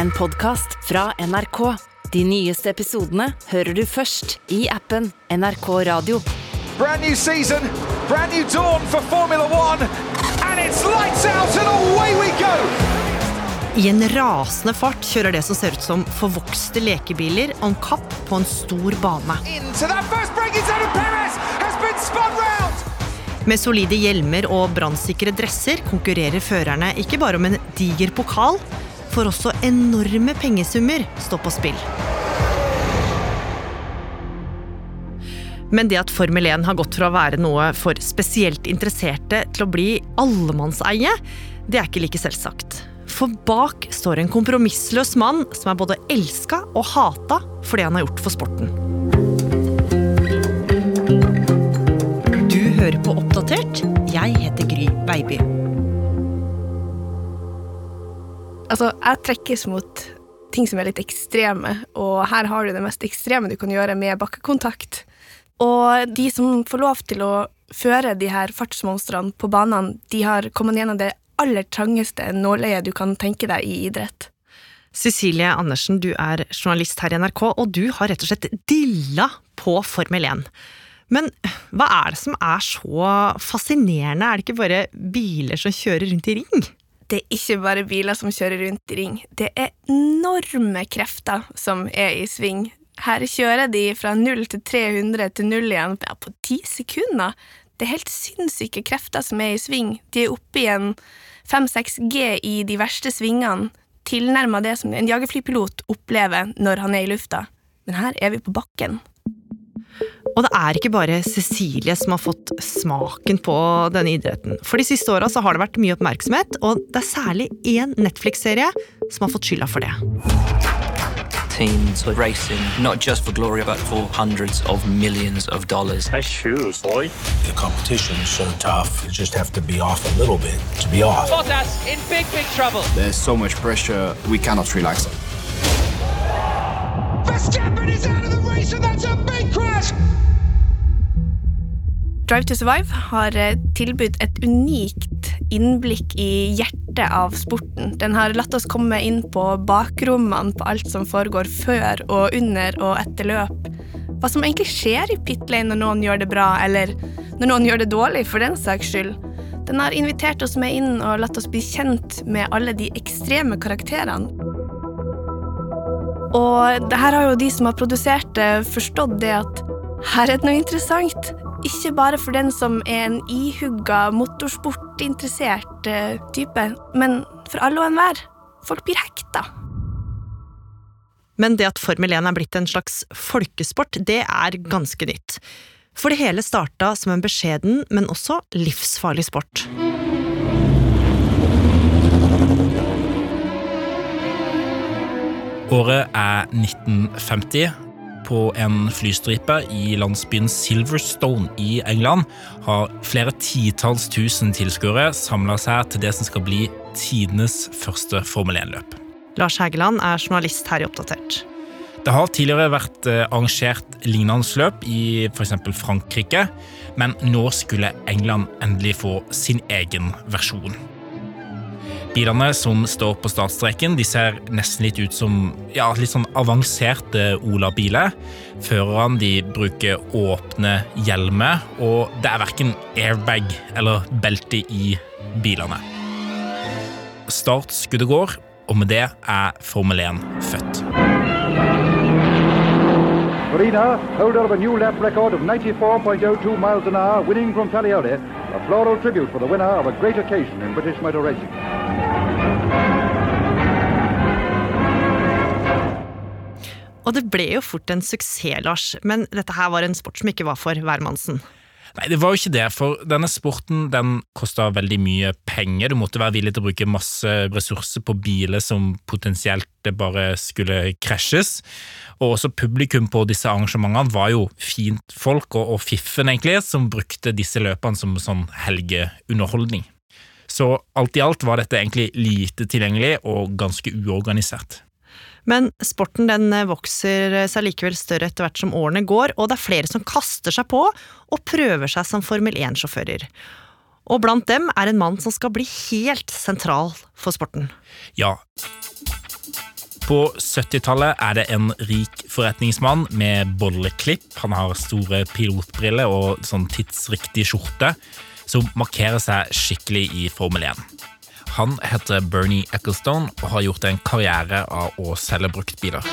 en podkast fra NRK. De nyeste episodene hører du først i appen NRK Radio. Brand new season, brand new dawn for Formula One, and it's lights out and away we go! I en rasende fart kjører det som ser ut som forvokste lekebiler om kapp på en stor bane. Into that first braking zone, and Perez has been spun round! Med solide hjelmer og brannsikre dresser konkurrerer førerne ikke bare om en diger pokal, for også enorme pengesummer står på spill. Men det at Formel 1 har gått fra å være noe for spesielt interesserte til å bli allemannseie, det er ikke like selvsagt. For bak står en kompromissløs mann som er både elska og hata for det han har gjort for sporten. Du hører på Oppdatert. Jeg heter Gry Baby. Altså, jeg trekkes mot ting som er litt ekstreme, og her har du det mest ekstreme du kan gjøre med bakkekontakt. Og de som får lov til å føre de her fartsmonstrene på banene, de har kommet gjennom det aller trangeste nåløyet du kan tenke deg i idrett. Cecilie Andersen, du er journalist her i NRK, og du har rett og slett dilla på Formel 1. Men hva er det som er så fascinerende? Er det ikke bare biler som kjører rundt i ring? Det er ikke bare biler som kjører rundt i ring. Det er enorme krefter som er i sving. Her kjører de fra 0 til 300 til 0 igjen ja, på ti sekunder. Det er helt sinnssyke krefter som er i sving. De er oppe i en 5-6 G i de verste svingene, tilnærma det som en jagerflypilot opplever når han er i lufta. Men her er vi på bakken. Og det er ikke bare Cecilie som har fått smaken på denne idretten. For de siste åra har det vært mye oppmerksomhet, og det er særlig én Netflix-serie som har fått skylda for det. teams are racing not just for glory but for hundreds of millions of dollars. Nice shoes, boy. The competition's so tough, you just have to be off a little bit to be off. Bottas in big, big trouble. There's so much pressure, we cannot relax. Verstappen is out of the race, and that's a big crash! Drive to Survive har eh, tilbudt et unikt innblikk i hjertet av sporten. Den har latt oss komme inn på bakrommene på alt som foregår før og under og etter løp. Hva som egentlig skjer i pit lane når noen gjør det bra, eller når noen gjør det dårlig, for den saks skyld. Den har invitert oss med inn og latt oss bli kjent med alle de ekstreme karakterene. Og det her har jo de som har produsert det, forstått det at her er det noe interessant. Ikke bare for den som er en ihugga motorsportinteressert eh, type, men for alle og enhver. Folk blir hekta. Men det at Formel 1 er blitt en slags folkesport, det er ganske nytt. For det hele starta som en beskjeden, men også livsfarlig sport. Året er 1950. På en flystripe i landsbyen Silverstone i England har flere titalls tusen tilskuere samla seg til det som skal bli tidenes første Formel 1-løp. Lars Hægeland er journalist her i Oppdatert. Det har tidligere vært eh, arrangert lignende løp i f.eks. Frankrike, men nå skulle England endelig få sin egen versjon. Bilene som står på startstreken, de ser nesten litt ut som ja, litt sånn avanserte Ola-biler. Førerne bruker åpne hjelmer, og det er verken airbag eller belte i bilene. Startskuddet går, og med det er Formel 1 født. Farina, holder of a new lap record of 94.02 miles an hour, winning from Talioli, a floral tribute for the winner of a great occasion in British motor racing. Og det ble jo fort en suksess, Lars, men dette her var en sport som ikke var for hvermannsen. Nei, det var jo ikke det, for denne sporten den kosta veldig mye penger. Du måtte være villig til å bruke masse ressurser på biler som potensielt bare skulle krasjes. Og også publikum på disse arrangementene var jo fint folk og, og fiffen, egentlig, som brukte disse løpene som sånn helgeunderholdning. Så alt i alt var dette egentlig lite tilgjengelig og ganske uorganisert. Men sporten den vokser seg likevel større etter hvert som årene går, og det er flere som kaster seg på og prøver seg som Formel 1-sjåfører. Og blant dem er en mann som skal bli helt sentral for sporten. Ja, På 70-tallet er det en rik forretningsmann med bolleklipp. Han har store pilotbriller og sånn tidsriktig skjorte, som markerer seg skikkelig i Formel 1. Han heter Bernie Ecclestone og har gjort en karriere av å selge bruktbiler.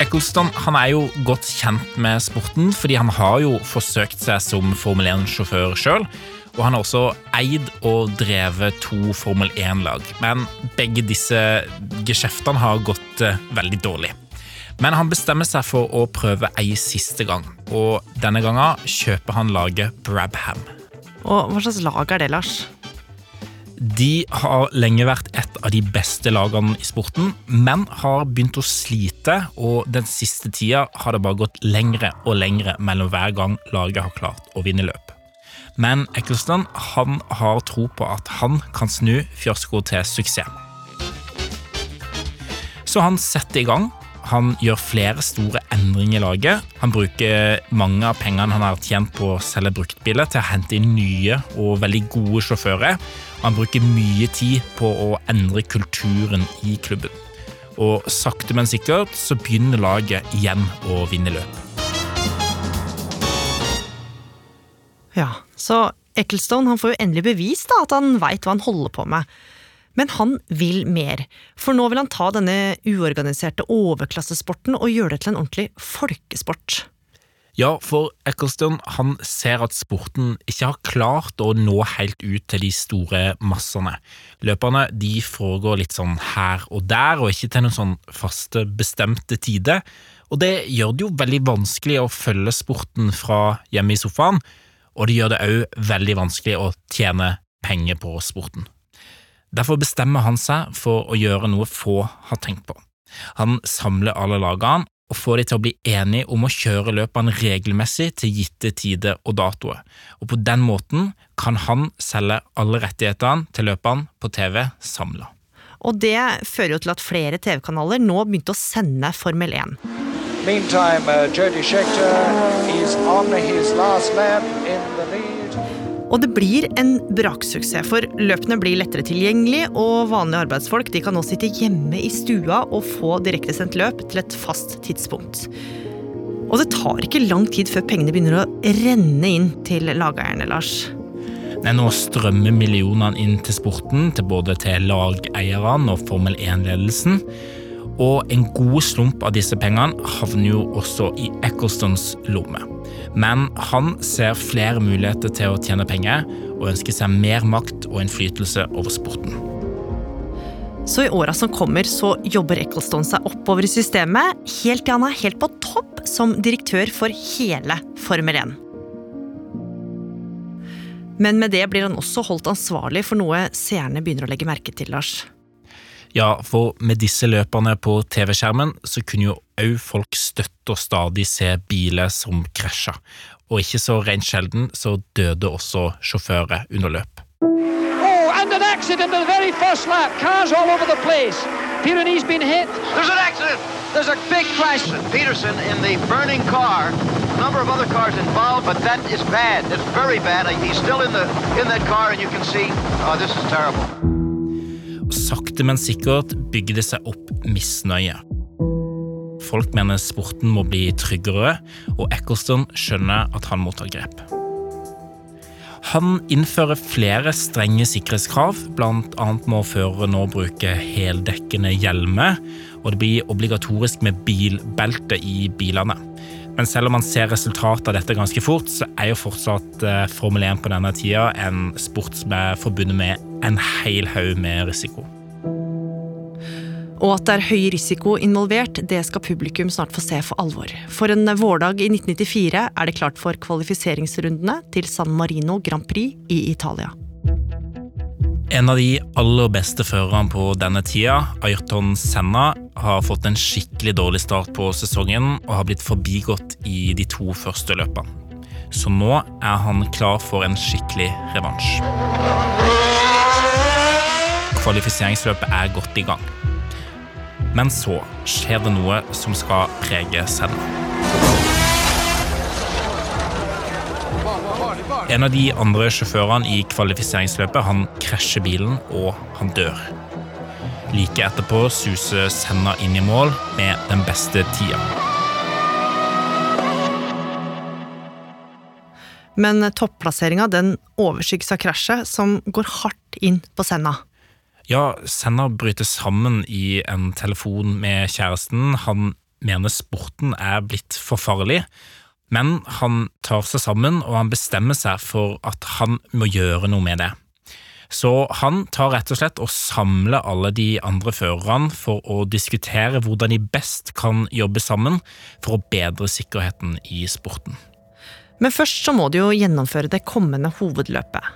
Ecclestone han er jo godt kjent med sporten, fordi han har jo forsøkt seg som Formel 1-sjåfør sjøl. Og han har også eid og drevet to Formel 1-lag. Men begge disse geskjeftene har gått eh, veldig dårlig. Men han bestemmer seg for å prøve ei siste gang, og denne gangen kjøper han laget Brabham. Og hva slags lag er det, Lars? De har lenge vært et av de beste lagene i sporten, men har begynt å slite, og den siste tida har det bare gått lengre og lengre mellom hver gang laget har klart å vinne løp. Men Eccleston han har tro på at han kan snu fiasko til suksess. Så han setter i gang. Han gjør flere store endringer i laget. Han bruker mange av pengene han har tjent på å selge bruktbiler, til å hente inn nye og veldig gode sjåfører. Han bruker mye tid på å endre kulturen i klubben. Og sakte, men sikkert så begynner laget igjen å vinne løp. Ja, så Ecclestone han får jo endelig bevist da, at han veit hva han holder på med. Men han vil mer, for nå vil han ta denne uorganiserte overklassesporten og gjøre det til en ordentlig folkesport. Ja, for Eccleston han ser at sporten ikke har klart å nå helt ut til de store massene. Løperne de foregår litt sånn her og der, og ikke til noen sånn faste, bestemte tider. Og det gjør det jo veldig vanskelig å følge sporten fra hjemme i sofaen, og det gjør det òg veldig vanskelig å tjene penger på sporten. Derfor bestemmer han seg for å gjøre noe få har tenkt på. Han samler alle lagene og får de til å bli enige om å kjøre løpene regelmessig til gitte tider og datoer, og på den måten kan han selge alle rettighetene til løpene på TV samla. Og det fører jo til at flere TV-kanaler nå begynte å sende Formel 1. Meantime, uh, Jody Scheckter is on his last lap. Og det blir en braksuksess, for løpene blir lettere tilgjengelig, og vanlige arbeidsfolk kan nå sitte hjemme i stua og få direktesendt løp til et fast tidspunkt. Og det tar ikke lang tid før pengene begynner å renne inn til lageierne, Lars. Nei, nå strømmer millionene inn til sporten, til både til lageierne og Formel 1-ledelsen. Og en god slump av disse pengene havner jo også i Ecclestons lomme. Men han ser flere muligheter til å tjene penger, og ønsker seg mer makt og innflytelse over sporten. Så i åra som kommer, så jobber Ecclestone seg oppover i systemet, helt til han er helt på topp som direktør for hele Formel 1. Men med det blir han også holdt ansvarlig for noe seerne begynner å legge merke til, Lars. Ja, for med disse løperne på TV-skjermen så kunne jo òg folk støtt og stadig se biler som krasja, og ikke så rent sjelden så døde også sjåfører under løp. Oh, and an accident in the very first lap. Cars all over the place. Pyrenees been hit. There's an accident. There's a big crash. Peterson in the burning car. A number of other cars involved, but that is bad. It's very bad. He's still in the in that car, and you can see. Oh, this is terrible. Sakte, men sikkert bygger det seg opp misnøye. Folk mener sporten må bli tryggere, og Eccleston skjønner at han må ta grep. Han innfører flere strenge sikkerhetskrav, bl.a. må førere nå bruke heldekkende hjelmer, og det blir obligatorisk med bilbelte i bilene. Men selv om man ser resultatet av dette ganske fort, så er jo fortsatt eh, Formel 1 på denne tida en sport som er forbundet med en hel haug med risiko. Og at det er høy risiko involvert, det skal publikum snart få se for alvor. For en vårdag i 1994 er det klart for kvalifiseringsrundene til San Marino Grand Prix i Italia. En av de aller beste førerne på denne tida, Ayrton Senna, har fått en skikkelig dårlig start på sesongen og har blitt forbigått i de to første løpene. Så nå er han klar for en skikkelig revansj. Kvalifiseringsløpet er godt i gang. Men så skjer det noe som skal prege Senna. En av de andre sjåførene i kvalifiseringsløpet han krasjer bilen, og han dør. Like etterpå suser Senna inn i mål med den beste tida. Men topplasseringa overskygges av krasjet, som går hardt inn på Senna. Ja, Senna bryter sammen i en telefon med kjæresten. Han mener sporten er blitt for farlig, men han tar seg sammen og han bestemmer seg for at han må gjøre noe med det. Så han tar rett og slett og samler alle de andre førerne for å diskutere hvordan de best kan jobbe sammen for å bedre sikkerheten i sporten. Men først så må de jo gjennomføre det kommende hovedløpet.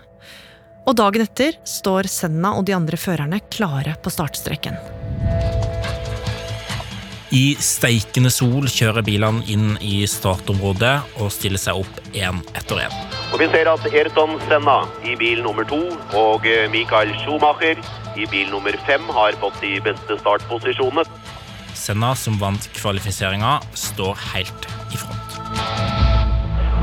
Og dagen etter står Senna og de andre førerne klare på startstreken. I steikende sol kjører bilene inn i startområdet og stiller seg opp én etter én. Og Vi ser at Ayrton Senna i bil nummer to og Michael Schumacher i bil nummer fem har fått de beste startposisjonene. Senna, som vant kvalifiseringa, står helt i front.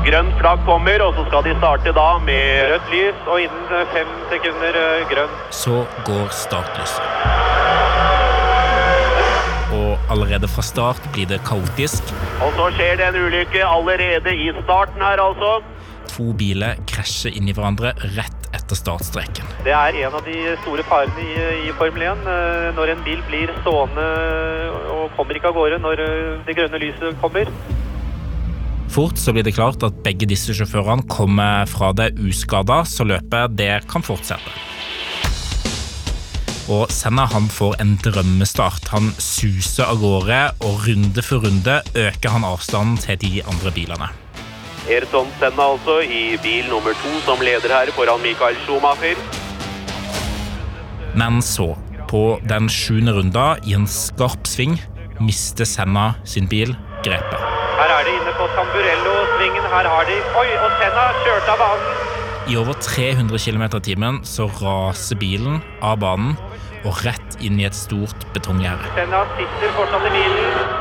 Grønt flagg kommer, og så skal de starte da med Rødt lys, og innen fem sekunder eh, grønn. Så går startlyset. Og allerede fra start blir det kaotisk. Og så skjer det en ulykke allerede i starten her, altså. To biler krasjer inn i hverandre rett etter startstreken. Det er en av de store farene i, i Formel 1. eh, Når en bil blir stående og kommer ikke av gårde når eh, det grønne lyset kommer. Fort så blir det klart at begge disse sjåførene kommer fra det uskada, så løpet det kan fortsette. Og Senna han får en drømmestart. Han suser av gårde, og runde for runde øker han avstanden til de andre bilene. Ayrton Senna altså i bil nummer to som leder her foran Michael Schumacher. Men så, på den sjuende runda, i en skarp sving, mister Senna sin bil grepet. Her er det inne på Tamburello-svingen. Her har de Oi, og Senna kjørte av banen. I over 300 km i timen så raser bilen av banen og rett inn i et stort betonggjerde. Senna sitter fortsatt i bilen.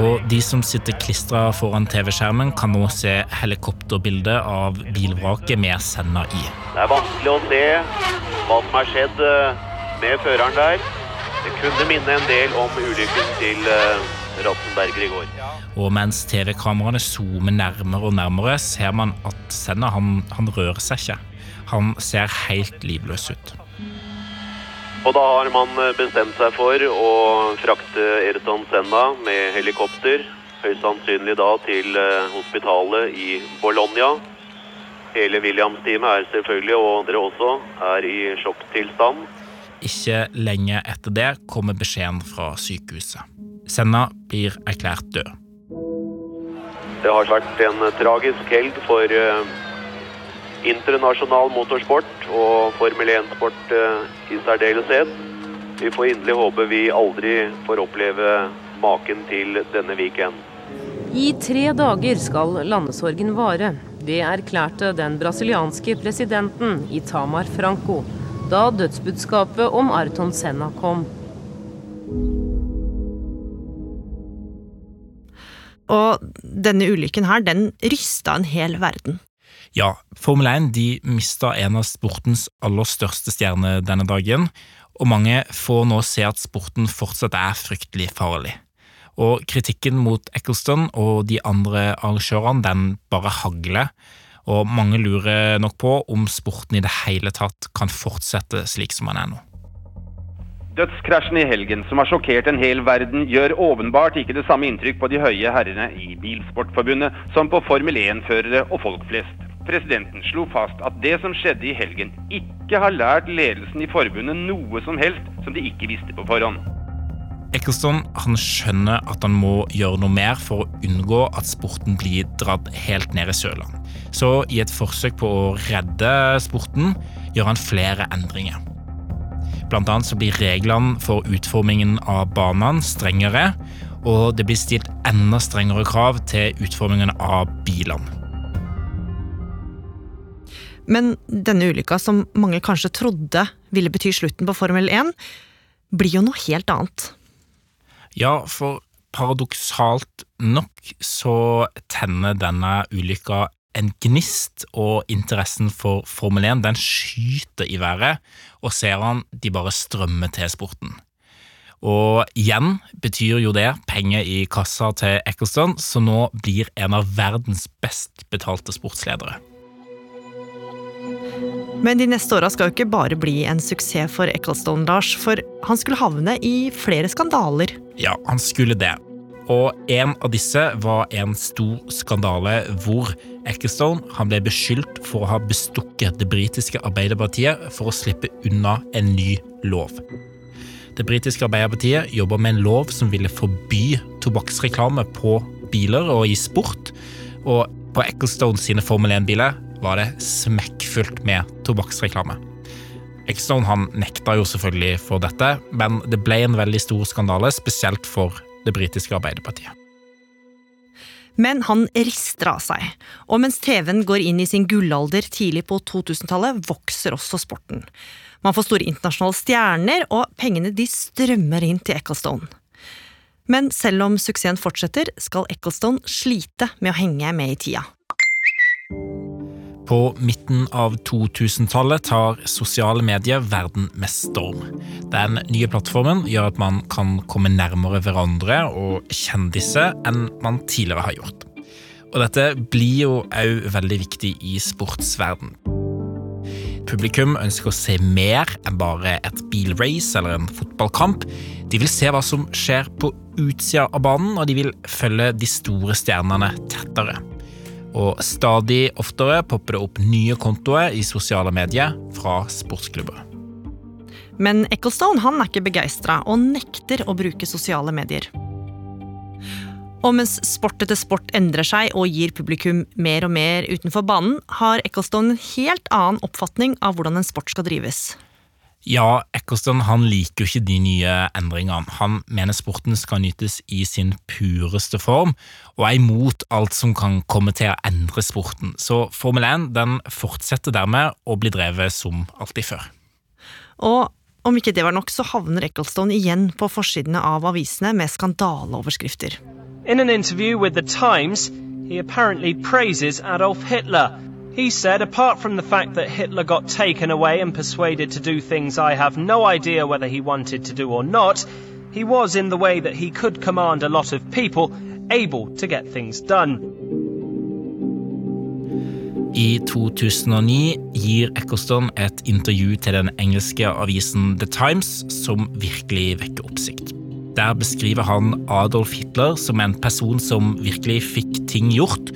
Og de som sitter klistra foran TV-skjermen, kan nå se helikopterbildet av bilvraket med Senna i. Det er vanskelig å se hva som har skjedd eh, med føreren der. Det kunne minne en del om ulykken til eh, Rattenberger i går. Og mens TV-kameraene zoomer nærmere og nærmere, ser man at Senna han, han rører seg ikke. Han ser helt livløs ut. Og da har man eh, bestemt seg for å frakte Ayrton Senna med helikopter, høyst sannsynlig da til eh, hospitalet i Bologna. Hele Williams-teamet er selvfølgelig, og dere også, er i sjokktilstand. Ikke lenge etter det kommer beskjeden fra sykehuset. Senna blir erklært død. Det har vært en tragisk helg for eh, internasjonal motorsport og Formel 1-sport eh, i særdeleshet. Vi får inderlig håpe vi aldri får oppleve maken til denne weekend. I tre dager skal landesorgen vare. Det erklærte den brasilianske presidenten Itamar Franco da dødsbudskapet om Arton Senna kom. Og denne ulykken her, den rysta en hel verden. Ja, Formel 1 de mista en av sportens aller største stjerner denne dagen, og mange får nå se at sporten fortsatt er fryktelig farlig. Og kritikken mot Eccleston og de andre arrangørene, den bare hagler, og mange lurer nok på om sporten i det hele tatt kan fortsette slik som den er nå. Dødskrasjen i helgen, som har sjokkert en hel verden, gjør åpenbart ikke det samme inntrykk på de høye herrene i Bilsportforbundet som på Formel 1-førere og folk flest. Presidenten slo fast at det som skjedde i helgen, ikke har lært ledelsen i forbundet noe som helst som de ikke visste på forhånd. Eccleston han skjønner at han må gjøre noe mer for å unngå at sporten blir dratt helt ned i søla. Så i et forsøk på å redde sporten gjør han flere endringer. Blant annet så blir reglene for utformingen av banene strengere, og det blir stilt enda strengere krav til utformingen av bilene. Men denne ulykka, som mange kanskje trodde ville bety slutten på Formel 1, blir jo noe helt annet. Ja, for paradoksalt nok så tenner denne ulykka en gnist, og interessen for Formel 1 den skyter i været, og seerne de bare strømmer til sporten. Og igjen betyr jo det penger i kassa til Eccleston, som nå blir en av verdens best betalte sportsledere. Men de neste åra skal jo ikke bare bli en suksess for Eccleston, Lars, for han skulle havne i flere skandaler. Ja, han skulle det. Og en av disse var en stor skandale hvor Ecclestone han ble beskyldt for å ha bestukket det britiske Arbeiderpartiet for å slippe unna en ny lov. Det britiske Arbeiderpartiet jobber med en lov som ville forby tobakksreklame på biler og i sport. Og på Ecclestone sine Formel 1-biler var det smekkfullt med tobakksreklame. Ecclestone han nekta jo selvfølgelig for dette, men det ble en veldig stor skandale, spesielt for det britiske Arbeiderpartiet. Men han rister av seg, og mens TV-en går inn i sin gullalder tidlig på 2000-tallet, vokser også sporten. Man får store internasjonale stjerner, og pengene de strømmer inn til Ecclestone. Men selv om suksessen fortsetter, skal Ecclestone slite med å henge med i tida. På midten av 2000-tallet tar sosiale medier verden med storm. Den nye plattformen gjør at man kan komme nærmere hverandre og kjendiser enn man tidligere har gjort. Og dette blir jo òg veldig viktig i sportsverden. Publikum ønsker å se mer enn bare et bilrace eller en fotballkamp. De vil se hva som skjer på utsida av banen, og de vil følge de store stjernene tettere. Og stadig oftere popper det opp nye kontoer i sosiale medier fra sportsklubber. Men Ecclestone han er ikke begeistra og nekter å bruke sosiale medier. Og mens sport etter sport endrer seg og gir publikum mer og mer utenfor banen, har Ecclestone en helt annen oppfatning av hvordan en sport skal drives. Ja, Eccleston han liker jo ikke de nye endringene. Han mener sporten skal nytes i sin pureste form, og er imot alt som kan komme til å endre sporten. Så Formel 1 den fortsetter dermed å bli drevet som alltid før. Og om ikke det var nok, så havner Eccleston igjen på forsidene av avisene med skandaleoverskrifter. In an interview with The Times, he apparently praises Adolf Hitler He said, apart from the fact that Hitler got taken away and persuaded to do things I have no idea whether he wanted to do or not, he was, in the way that he could command a lot of people, able to get things done. I 2009 gir Eccleston et intervju til den engelske avisen The Times som virkelig vekker oppsikt. Der beskriver han Adolf Hitler som en person som virkelig fikk ting gjort,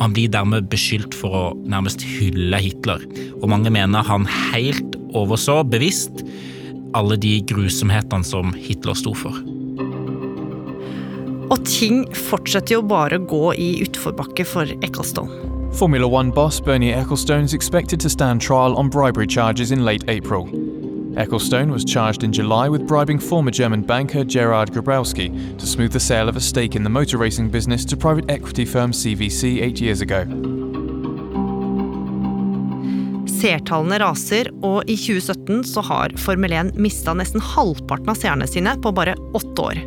han blir dermed beskyldt for å nærmest hylle Hitler. Og mange mener han helt overså bevisst alle de grusomhetene som Hitler sto for. Og ting fortsetter jo bare å gå i utforbakke for Ecclestone. Formula One boss Bernie Ecclestone is expected to stand trial on bribery charges in late April. Ecclestone was charged in July with bribing former German banker Gerard Grabowski to smooth the sale of a stake in the motor racing business to private equity firm CVC eight years ago. Seertallene raser, og i 2017 så har Formel 1 mista nesten halvparten av seerne sine på bare åtte år.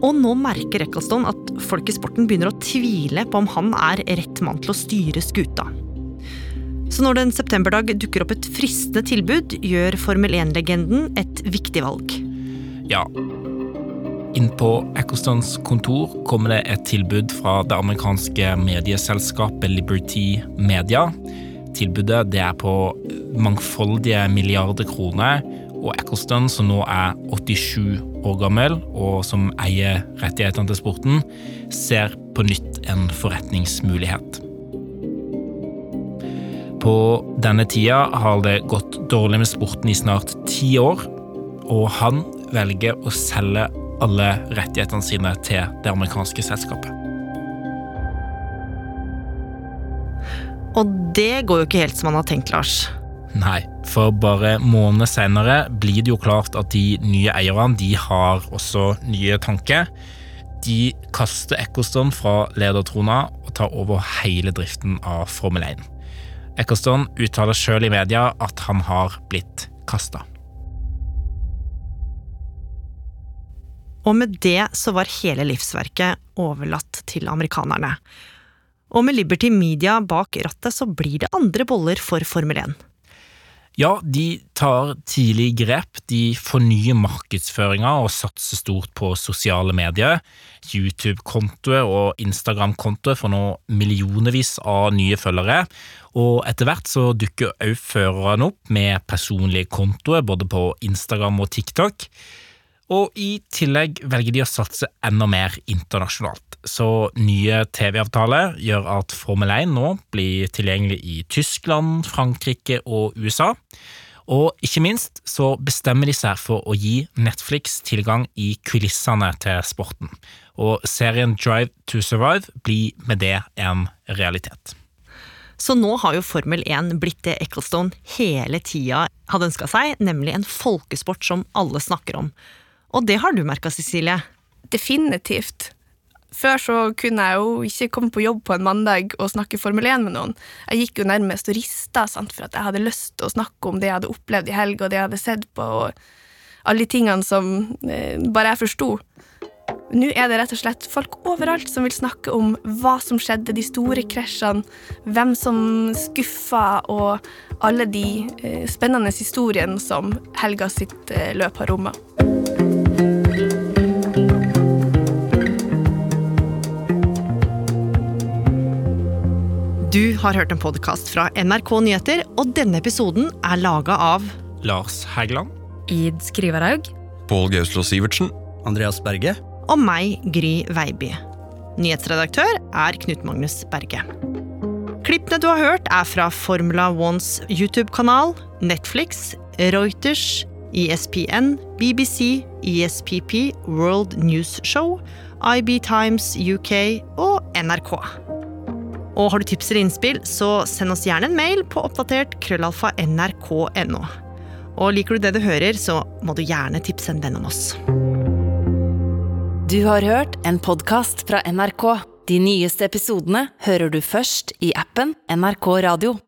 Og nå merker Ecclestone at folk i sporten begynner å tvile på om han er rett mann til å styre skuta. Så når det en septemberdag dukker opp et fristende tilbud, gjør Formel 1-legenden et viktig valg. Ja. Inn på Ecclestons kontor kommer det et tilbud fra det amerikanske medieselskapet Liberty Media. Tilbudet det er på mangfoldige milliarder kroner, og Eccleston, som nå er 87 år gammel, og som eier rettighetene til sporten, ser på nytt en forretningsmulighet. På denne tida har det gått dårlig med sporten i snart ti år, og han velger å selge alle rettighetene sine til det amerikanske selskapet. Og det går jo ikke helt som han har tenkt, Lars. Nei, for bare måneder senere blir det jo klart at de nye eierne de har også nye tanker. De kaster Eccleston fra ledertrona og tar over hele driften av Formel 1. Eccleston uttaler sjøl i media at han har blitt kasta. Og med det så var hele livsverket overlatt til amerikanerne. Og med Liberty Media bak rattet så blir det andre boller for Formel 1. Ja, de tar tidlig grep. De fornyer markedsføringa og satser stort på sosiale medier. YouTube-kontoer og Instagram-kontoer får nå millionervis av nye følgere. Og etter hvert så dukker òg førerne opp med personlige kontoer både på Instagram og TikTok. Og i tillegg velger de å satse enda mer internasjonalt. Så nye TV-avtaler gjør at Formel 1 nå blir tilgjengelig i Tyskland, Frankrike og USA. Og ikke minst så bestemmer de seg for å gi Netflix tilgang i kulissene til sporten. Og serien Drive to Survive blir med det en realitet. Så nå har jo Formel 1 blitt det Ecclestone hele tida hadde ønska seg, nemlig en folkesport som alle snakker om. Og det har du merka, Cecilie? Definitivt. Før så kunne jeg jo ikke komme på jobb på en mandag og snakke Formel 1 med noen. Jeg gikk jo nærmest og rista sant, for at jeg hadde lyst til å snakke om det jeg hadde opplevd i helg, og det jeg hadde sett på, og alle de tingene som eh, bare jeg forsto. Nå er det rett og slett folk overalt som vil snakke om hva som skjedde, de store krasjene, hvem som skuffa, og alle de eh, spennende historiene som helga sitt eh, løp har romma. Du har hørt en podkast fra NRK Nyheter, og denne episoden er laga av Lars Hægeland. Id Skriverhaug. Pål Gauslo Sivertsen. Andreas Berge. Og meg, Gry Veiby. Nyhetsredaktør er Knut Magnus Berge. Klippene du har hørt, er fra Formula Ones YouTube-kanal, Netflix, Reuters, ESPN, BBC, ESPP, World News Show, IB Times UK og NRK. Og har du tips eller innspill, så send oss gjerne en mail på oppdatert krøllalfa nrk.no. Og liker du det du hører, så må du gjerne tipse en venn om oss. Du har hørt en podkast fra NRK. De nyeste episodene hører du først i appen NRK Radio.